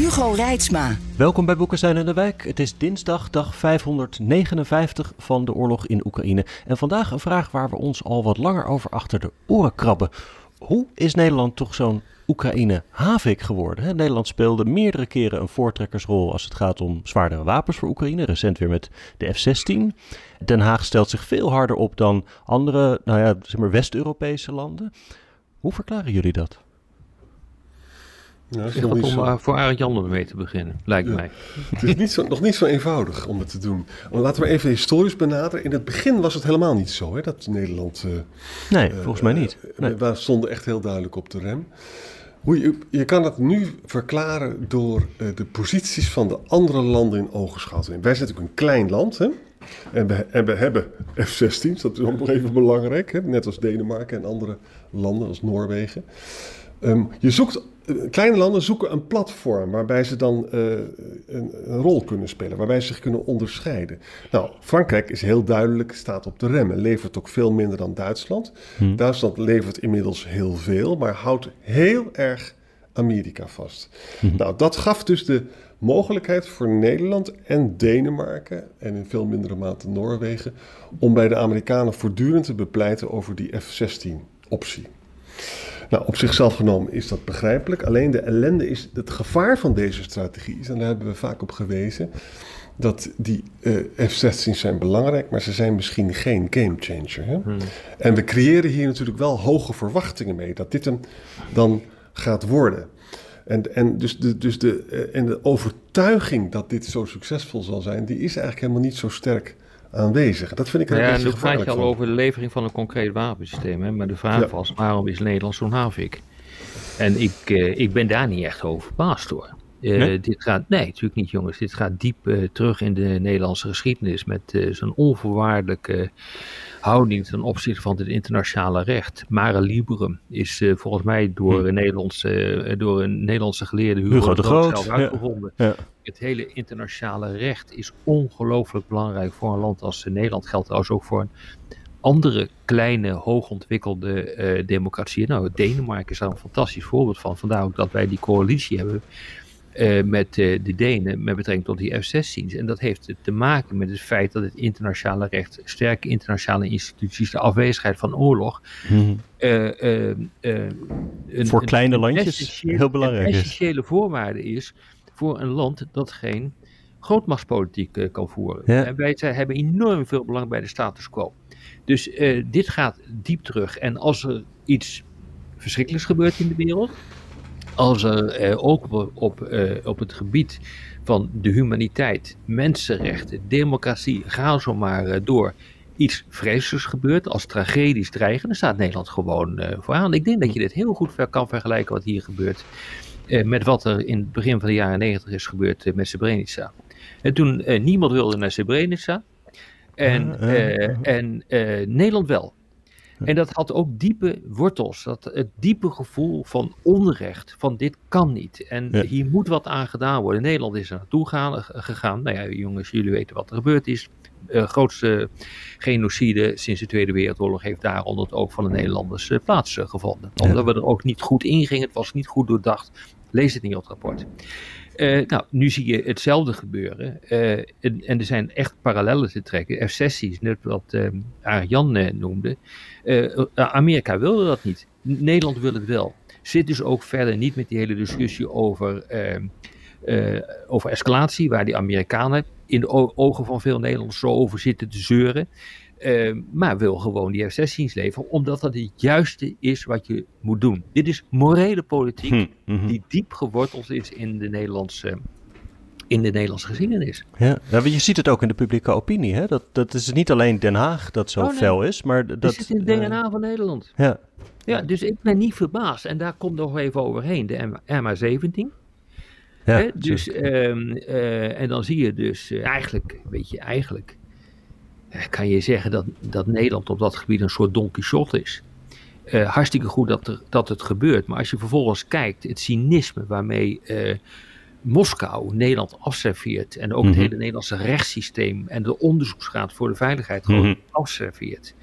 Hugo Reitsma. Welkom bij Boekenstein en de Wijk. Het is dinsdag, dag 559 van de oorlog in Oekraïne. En vandaag een vraag waar we ons al wat langer over achter de oren krabben. Hoe is Nederland toch zo'n Oekraïne-havik geworden? Nederland speelde meerdere keren een voortrekkersrol als het gaat om zwaardere wapens voor Oekraïne. Recent weer met de F-16. Den Haag stelt zich veel harder op dan andere nou ja, zeg maar West-Europese landen. Hoe verklaren jullie dat? Ja, is om zo... voor Arend Jan mee te beginnen, lijkt mij. Het is niet zo, nog niet zo eenvoudig om het te doen. Laten we even historisch benaderen. In het begin was het helemaal niet zo, hè, dat Nederland... Uh, nee, volgens mij niet. Nee. We stonden echt heel duidelijk op de rem. Hoe je, je kan het nu verklaren door uh, de posities van de andere landen in ogenschouw. Wij zijn natuurlijk een klein land, hè? En we, en we hebben F-16's, dat is ook nog even belangrijk. Hè? Net als Denemarken en andere landen als Noorwegen. Um, je zoekt, kleine landen zoeken een platform waarbij ze dan uh, een, een, rol kunnen spelen, waarbij ze zich kunnen onderscheiden. Nou, Frankrijk is heel duidelijk, staat op de remmen, levert ook veel minder dan Duitsland. Hmm. Duitsland levert inmiddels heel veel, maar houdt heel erg Amerika vast. Hmm. Nou, dat gaf dus de mogelijkheid voor Nederland en Denemarken, en in veel mindere mate Noorwegen, om bij de Amerikanen voortdurend te bepleiten over die F-16-optie. Nou, op zichzelf genomen is dat begrijpelijk. Alleen de ellende is, het gevaar van deze strategie is, en daar hebben we vaak op gewezen, dat die uh, F-16's zijn belangrijk, maar ze zijn misschien geen gamechanger. Hmm. En we creëren hier natuurlijk wel hoge verwachtingen mee dat dit hem dan gaat worden. En, en, dus de, dus de, uh, en de overtuiging dat dit zo succesvol zal zijn, die is eigenlijk helemaal niet zo sterk aanwezig. Dat vind ik een nou ja, beetje gevaarlijk. Nu praat je al over de levering van een concreet wapensysteem. Hè? Maar de vraag ja. was, waarom is Nederland zo'n havik? En ik, uh, ik ben daar niet echt over verbaasd hoor. Uh, nee? Dit gaat, nee, natuurlijk niet jongens. Dit gaat diep uh, terug in de Nederlandse geschiedenis. Met zo'n onvoorwaardelijke houding ten opzichte van het internationale recht. Mare Liberum is volgens mij door, hm. een Nederlandse, door een Nederlandse geleerde Hugo, Hugo de Groot zelf uitgevonden. Ja. Ja. Het hele internationale recht is ongelooflijk belangrijk voor een land als Nederland. Geldt trouwens ook voor een andere kleine, hoogontwikkelde uh, democratieën. Nou, Denemarken is daar een fantastisch voorbeeld van. Vandaar ook dat wij die coalitie hebben uh, met uh, de Denen met betrekking tot die F-16's. En dat heeft te maken met het feit dat het internationale recht, sterke internationale instituties, de afwezigheid van oorlog. Uh, een, voor kleine een landjes heel belangrijk een essentiële voorwaarde is voor een land dat geen grootmachtspolitiek kan voeren. Ja. En wij hebben enorm veel belang bij de status quo. Dus dit gaat diep terug. En als er iets verschrikkelijks gebeurt in de wereld als er eh, ook op, op, eh, op het gebied van de humaniteit, mensenrechten, democratie, ga zo maar uh, door, iets vreselijks gebeurt, als tragedisch dreigen, dan staat Nederland gewoon vooraan. Ik denk dat je dit heel goed kan vergelijken wat hier gebeurt met wat er in het begin van de jaren negentig is gebeurd met Srebrenica. En toen niemand wilde naar Srebrenica en, en Nederland wel. En dat had ook diepe wortels. Dat, het diepe gevoel van onrecht. Van dit kan niet. En ja. hier moet wat aan gedaan worden. Nederland is er naartoe gaan, gegaan. Nou ja, jongens, jullie weten wat er gebeurd is. De grootste genocide sinds de Tweede Wereldoorlog heeft daar onder het oog van de Nederlanders uh, plaatsgevonden. Omdat ja. we er ook niet goed in gingen. Het was niet goed doordacht. Lees het niet op het rapport. Uh, nou, nu zie je hetzelfde gebeuren. Uh, en, en, er zijn echt parallellen te trekken. F-16's, net wat uh, Arjan noemde. Amerika wilde dat niet. Nederland wil het wel. Zit dus ook verder niet met die hele discussie over, ehm, over escalatie, waar die Amerikanen in de ogen van veel Nederlanders zo over zitten te zeuren. Uh, maar wil gewoon die F-16's leveren, omdat dat het juiste is wat je moet doen. Dit is morele politiek hm, -hmm. die diep geworteld is in de Nederlandse, in de Nederlandse geschiedenis. Ja, ja, je ziet het ook in de publieke opinie. Hè? Dat, dat is niet alleen Den Haag dat zo oh, nee. fel is, maar dat... Het is in het DNA uh, van Nederland. Ja. ja, dus ik ben niet verbaasd. En daar komt nog even overheen de MA-17. Ja, dus, ehm, en dan zie je dus eigenlijk, weet je, eigenlijk kan je zeggen dat, dat Nederland op dat gebied een soort Don Quixote is. hartstikke goed dat, er, dat het gebeurt, maar als je vervolgens kijkt, het cynisme waarmee Moskou Nederland afserveert en ook het mhm. hele Nederlandse rechtssysteem en de onderzoeksraad voor de veiligheid gewoon mm afserveert.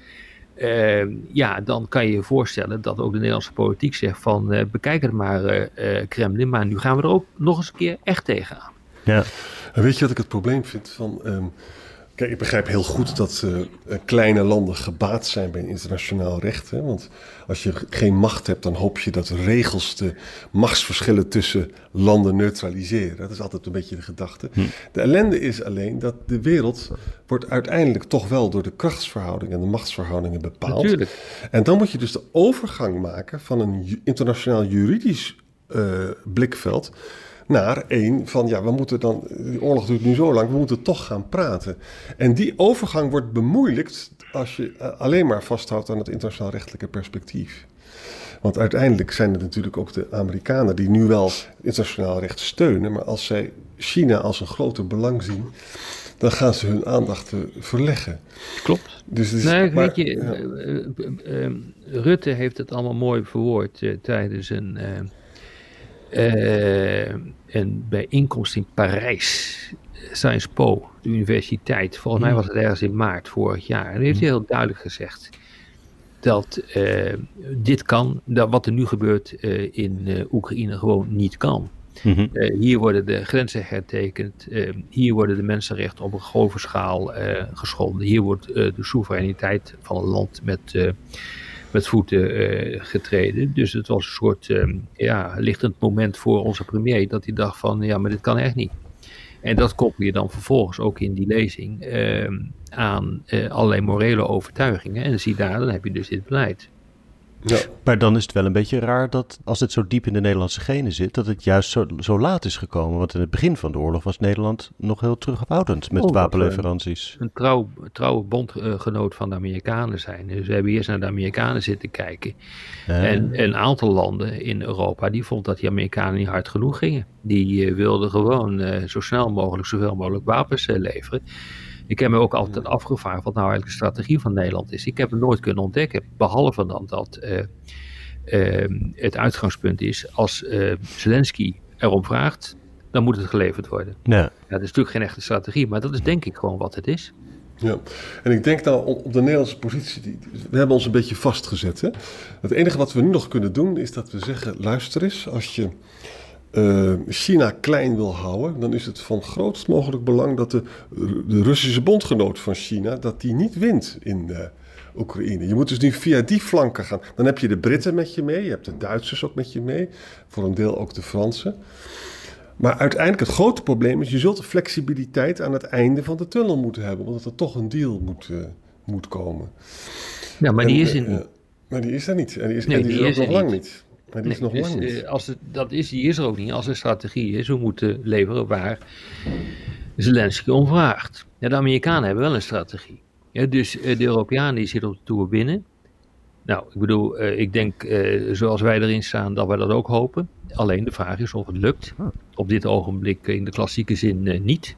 Ehm, ja, dan kan je je voorstellen dat ook de Nederlandse politiek zegt van uh, bekijk het maar uh, Kremlin, maar nu gaan we er ook nog eens een keer echt tegenaan. Ja. En weet je wat ik het probleem vind van ehm, Kijk, ik begrijp heel goed dat uh, kleine landen gebaat zijn bij internationaal recht. Hè? Want als je geen macht hebt, dan hoop je dat regels de machtsverschillen tussen landen neutraliseren. Dat is altijd een beetje de gedachte. Hm. De ellende is alleen dat de wereld wordt uiteindelijk toch wel door de krachtsverhoudingen en de machtsverhoudingen bepaald. Natuurlijk. En dan moet je dus de overgang maken van een internationaal juridisch uh, blikveld naar één van ja, we moeten dan, die oorlog duurt nu zo lang, we moeten toch gaan praten. En die overgang wordt bemoeilijkt als je eh, alleen maar vasthoudt aan het internationaal rechtelijke perspectief. Want uiteindelijk zijn het natuurlijk ook de Amerikanen die nu wel internationaal recht steunen, maar als zij China als een groter belang zien, dan gaan ze hun aandacht eh, verleggen. Klopt. Dus, dus nee, weet je, uh, Rutte heeft het allemaal mooi verwoord tijdens een uh, een bijeenkomst in Parijs, Sciences Po, de universiteit. Volgens mij hmm. was het ergens in maart vorig jaar. En heeft hij heel duidelijk gezegd dat uh, dit kan, dat wat er nu gebeurt uh, in Oekraïne gewoon niet kan. Mm hier worden de grenzen hertekend. hier worden de mensenrechten op een grove schaal geschonden. Hier wordt de soevereiniteit van een land met met voeten uh, getreden. Dus het was een soort uh, ja, lichtend moment voor onze premier dat hij dacht van ja, maar dit kan echt niet. En dat koppel je dan vervolgens ook in die lezing uh, aan uh, allerlei morele overtuigingen. En zie daar, dan heb je dus dit beleid. Ja. Maar dan is het wel een beetje raar dat als het zo diep in de Nederlandse genen zit, dat het juist zo, zo laat is gekomen. Want in het begin van de oorlog was Nederland nog heel terughoudend met oh, wapenleveranties. Een, trouw, trouwe bondgenoot van de Amerikanen zijn. Dus we hebben eerst naar de Amerikanen zitten kijken. En een aantal landen in Europa die vond dat die Amerikanen niet hard genoeg gingen. Die uh, wilden gewoon uh, zo snel mogelijk zoveel mogelijk wapens uh, leveren. Ik heb me ook altijd afgevraagd wat nou eigenlijk de strategie van Nederland is. Ik heb het nooit kunnen ontdekken, behalve dan dat uh, uh, het uitgangspunt is, als uh, Zelensky erom vraagt, dan moet het geleverd worden. Ja. ja. Dat is natuurlijk geen echte strategie, maar dat is denk ik gewoon wat het is. Ja, en ik denk nou op de Nederlandse positie, die, we hebben ons een beetje vastgezet. Hè? Het enige wat we nu nog kunnen doen is dat we zeggen, luister eens, als je uh, China klein wil houden, dan is het van grootst mogelijk belang dat de, de Russische bondgenoot van China, dat die niet wint in uh, Oekraïne. Je moet dus nu via die flanken gaan. Dan heb je de Britten met je mee, je hebt de Duitsers ook met je mee, voor een deel ook de Fransen. Maar uiteindelijk het grote probleem is, je zult de flexibiliteit aan het einde van de tunnel moeten hebben, omdat er toch een deal moet, uh, moet komen. Ja, maar die is er niet. maar die is er niet. En die is, nee, en die, die is er nog lang niet. Maar die is nog lang dus, niet. als het, dat is, die is er ook niet. Als er strategie is, we moeten leveren waar Zelensky om vraagt. Ja, de Amerikanen hebben wel een strategie. Ja, dus eh, de Europeanen die zitten op de toer binnen. Nou, ik bedoel, uh, ik denk zoals wij erin staan dat wij dat ook hopen. Alleen de vraag is of het lukt. Op dit ogenblik in de klassieke zin niet.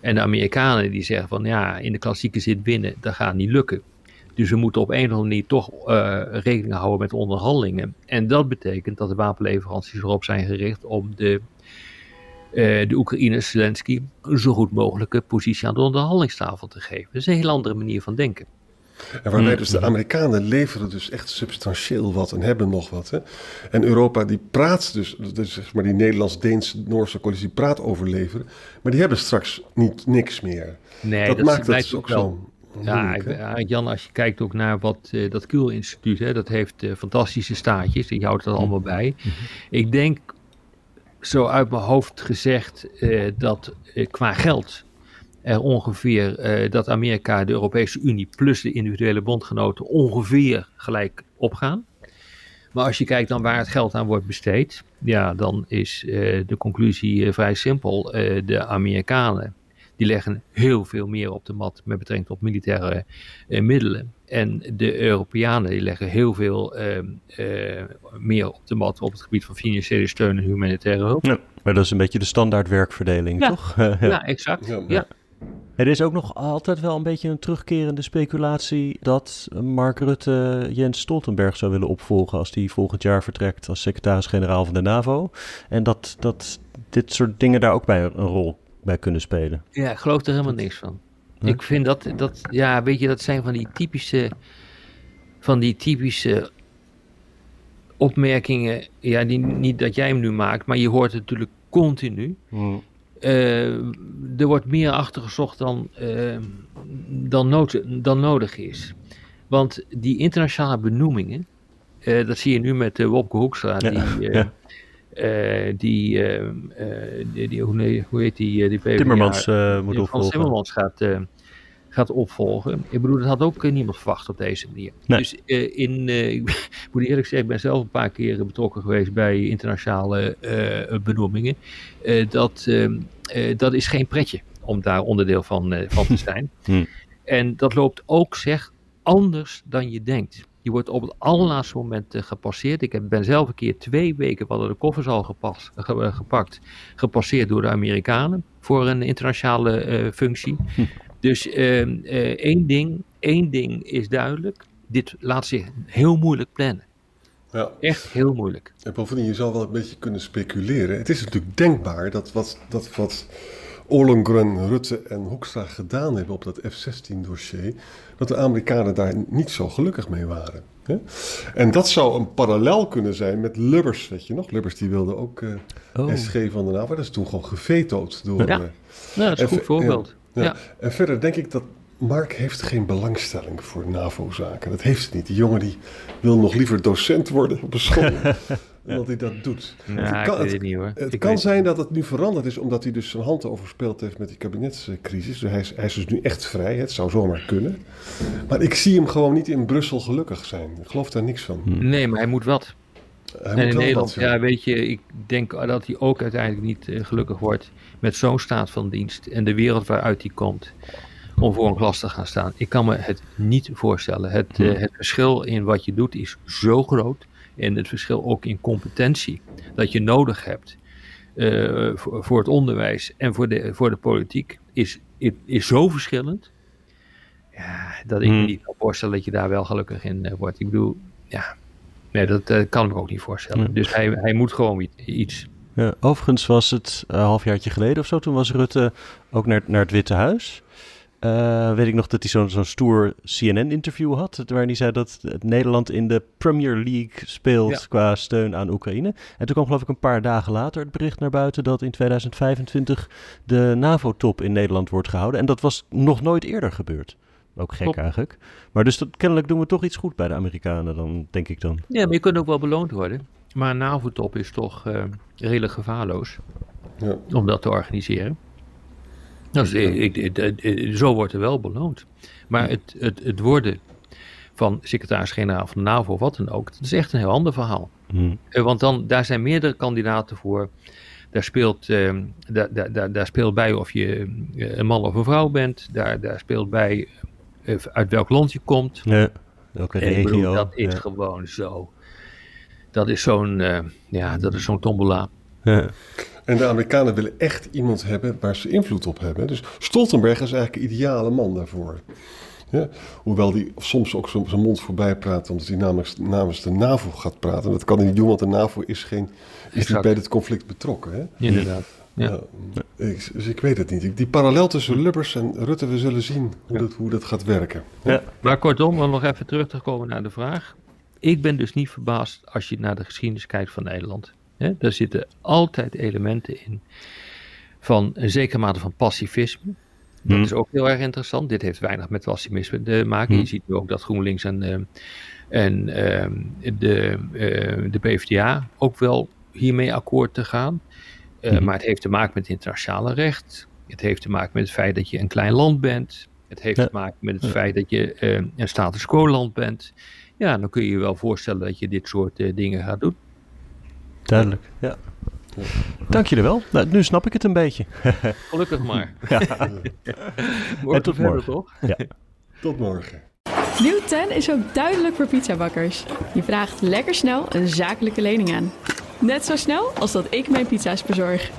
En de Amerikanen die zeggen van ja, in de klassieke zin winnen, dat gaat niet lukken. Dus we moeten op een of andere manier toch uh, rekening houden met onderhandelingen. En dat betekent dat de wapenleveranties erop zijn gericht om de, uh, de Oekraïners, Zelensky, een zo goed mogelijke positie aan de onderhandelingstafel te geven. Dat is een heel andere manier van denken. En waarbij dus de Amerikanen leveren dus echt substantieel wat en hebben nog wat. Hè? En Europa die praat dus, dus zeg maar die Nederlands-Deens-Noorse coalitie praat over leveren. Maar die hebben straks niet niks meer. Nee, dat, dat maakt het ook zo. Ja, Jan, als je kijkt ook naar wat uh, dat Kuhl-instituut, dat heeft uh, fantastische staatjes, die houdt dat allemaal bij. Mhm. Ik denk, zo uit mijn hoofd gezegd, uh, dat qua geld er ongeveer, dat Amerika, de Europese Unie plus de individuele bondgenoten ongeveer gelijk opgaan. Maar als je kijkt dan waar het geld aan wordt besteed, ja, dan is de conclusie vrij simpel. de Amerikanen die leggen heel veel meer op de mat met betrekking tot militaire uh, middelen. En de Europeanen die leggen heel veel uh, uh, meer op de mat op het gebied van financiële steun en humanitaire hulp. Ja. Maar dat is een beetje de standaard werkverdeling, Ja. toch? Ja, exact. Ja, Er is ook nog altijd wel een beetje een terugkerende speculatie dat Mark Rutte Jens Stoltenberg zou willen opvolgen als hij volgend jaar vertrekt als secretaris-generaal van de NAVO. En dat, dat dit soort dingen daar ook bij een rol bij kunnen spelen. Ja, ik geloof er helemaal niks van. Ik vind dat, dat, ja, weet je, dat zijn van die typische, van die typische opmerkingen. Ja, die, niet dat jij hem nu maakt, maar je hoort het natuurlijk continu. Eh, er wordt meer achter gezocht dan, eh, dan, nood, dan nodig is. Want die internationale benoemingen, eh, dat zie je nu met uh, Wopke Hoekstra, Ja, die, eh, ja. Eh, die, eh, die, die- hoe, hoe heet die, eh, die PvdA? Timmermans moet die Frans opvolgen. Timmermans gaat, gaat opvolgen. Ik bedoel, dat had ook niemand verwacht op deze manier. Nee. Dus in, ik moet eerlijk zeggen, ik ben zelf een paar keer betrokken geweest bij internationale benoemingen. Dat, eh, eh, dat is geen pretje om daar onderdeel van, van te zijn. Hmm. En dat loopt ook, zeg, anders dan je denkt. Je wordt op het allerlaatste moment eh, gepasseerd. Ik heb, ben zelf een keer twee weken, we hadden de koffers al ge- eh, gepakt, gepasseerd door de Amerikanen voor een internationale eh, functie. Dus eh, eh, één, ding, één ding is duidelijk. Dit laat zich heel moeilijk plannen. Ja. Echt heel moeilijk. En bovendien, je zou wel een beetje kunnen speculeren. Het is natuurlijk denkbaar dat wat, dat wat Ollongren, Rutte en Hoekstra gedaan hebben op dat F-16-dossier, dat de Amerikanen daar niet zo gelukkig mee waren. Hè? En dat zou een parallel kunnen zijn met Lubbers, weet je nog? Lubbers die wilde ook eh, Oh. SG van de NAVO. Dat is toen gewoon gevetood door... Ja. eh, dat is een goed voorbeeld. ja. Ja. En verder denk ik dat Mark heeft geen belangstelling voor NAVO-zaken. Dat heeft hij niet. Die jongen die wil nog liever docent worden op een school dan dat hij dat doet. Nou, Het ik kan- het niet hoor. Het kan zijn dat het nu veranderd is omdat hij dus zijn hand overspeeld heeft met die kabinetscrisis. Dus hij, is, hij is dus nu echt vrij. Het zou zomaar kunnen. Maar ik zie hem gewoon niet in Brussel gelukkig zijn. Ik geloof daar niks van. Nee, maar hij moet wat. Hij en moet in wel Nederland, wat, ja. ja, weet je, ik denk dat hij ook uiteindelijk niet eh, gelukkig wordt met zo'n staat van dienst en de wereld waaruit hij komt om voor een glas te gaan staan. Ik kan me het niet voorstellen. Het, eh, het verschil in wat je doet is zo groot en het verschil ook in competentie dat je nodig hebt eh, voor, voor het onderwijs en voor de, voor de politiek is, is, is zo verschillend. Ja, dat ik me Hmm. niet kan voorstellen dat je daar wel gelukkig in eh, wordt. Ik bedoel, ja, nee, dat kan ik me ook niet voorstellen. Hmm. Dus hij, hij moet gewoon iets. Ja, overigens was het een halfjaartje geleden of zo, toen was Rutte ook naar, naar het Witte Huis. Eh, weet ik nog dat hij zo'n zo'n stoer CNN-interview had, waarin hij zei dat het Nederland in de Premier League speelt Ja. qua steun aan Oekraïne. En toen kwam geloof ik een paar dagen later het bericht naar buiten dat in 2025 de NAVO-top in Nederland wordt gehouden. En dat was nog nooit eerder gebeurd. Ook gek eigenlijk. Maar dus dat, kennelijk doen we toch iets goed bij de Amerikanen dan, denk ik dan. Ja, maar je kunt ook wel beloond worden. Maar een NAVO-top is toch eh, redelijk gevaarloos Ja. om dat te organiseren. Dus, ik, ik- ik- ik- zo wordt er wel beloond. Maar het, het, het worden van secretaris-generaal van de NAVO, wat dan ook, dat is echt een heel ander verhaal. Hm. Eh, Want dan, daar zijn meerdere kandidaten voor. Daar speelt, eh, daar, daar, daar, daar speelt bij of je eh, een man of een vrouw bent. Daar, daar speelt bij eh, uit welk land je komt. Ja, welke bedoel, regio. dat is ja. gewoon zo. Dat is zo'n ja, dat is zo'n tombola. Ja. En de Amerikanen willen echt iemand hebben waar ze invloed op hebben. Dus Stoltenberg is eigenlijk de ideale man daarvoor. Ja, hoewel hij soms ook zijn mond voorbij praat, omdat hij namens, namens de NAVO gaat praten. Dat kan hij niet doen, want de NAVO is, geen, is niet bij dit conflict betrokken. Hè? Inderdaad. Ja. Ik- dus ik weet het niet. Die parallel tussen Lubbers en Rutte, we zullen zien hoe, dat, hoe dat gaat werken. Ja. Maar kortom, om nog even terug te komen naar de vraag. Ik ben dus niet verbaasd als je naar de geschiedenis kijkt van Nederland. Hè, daar zitten altijd elementen in van een zekere mate van pacifisme. Dat Hmm. is ook heel erg interessant. Dit heeft weinig met pacifisme te maken. Hmm. Je ziet nu ook dat GroenLinks en, eh, en eh, de, eh, de PvdA ook wel hiermee akkoord te gaan. Eh, Hmm. Maar het heeft te maken met internationale recht. Het heeft te maken met het feit dat je een klein land bent. Het heeft Ja. te maken met het Ja. feit dat je eh, een status quo land bent. Ja, dan kun je je wel voorstellen dat je dit soort eh, dingen gaat doen. Duidelijk, ja. Dank jullie wel. Nou, nu snap ik het een beetje. Gelukkig maar. En tot morgen. toch? Tot morgen. Nieuw 10 is ook duidelijk voor pizzabakkers. Je vraagt lekker snel een zakelijke lening aan. Net zo snel als dat ik mijn pizza's bezorg.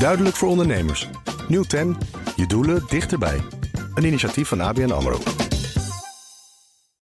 Duidelijk voor ondernemers. Nieuw 10. Je doelen dichterbij. Een initiatief van ABN AMRO.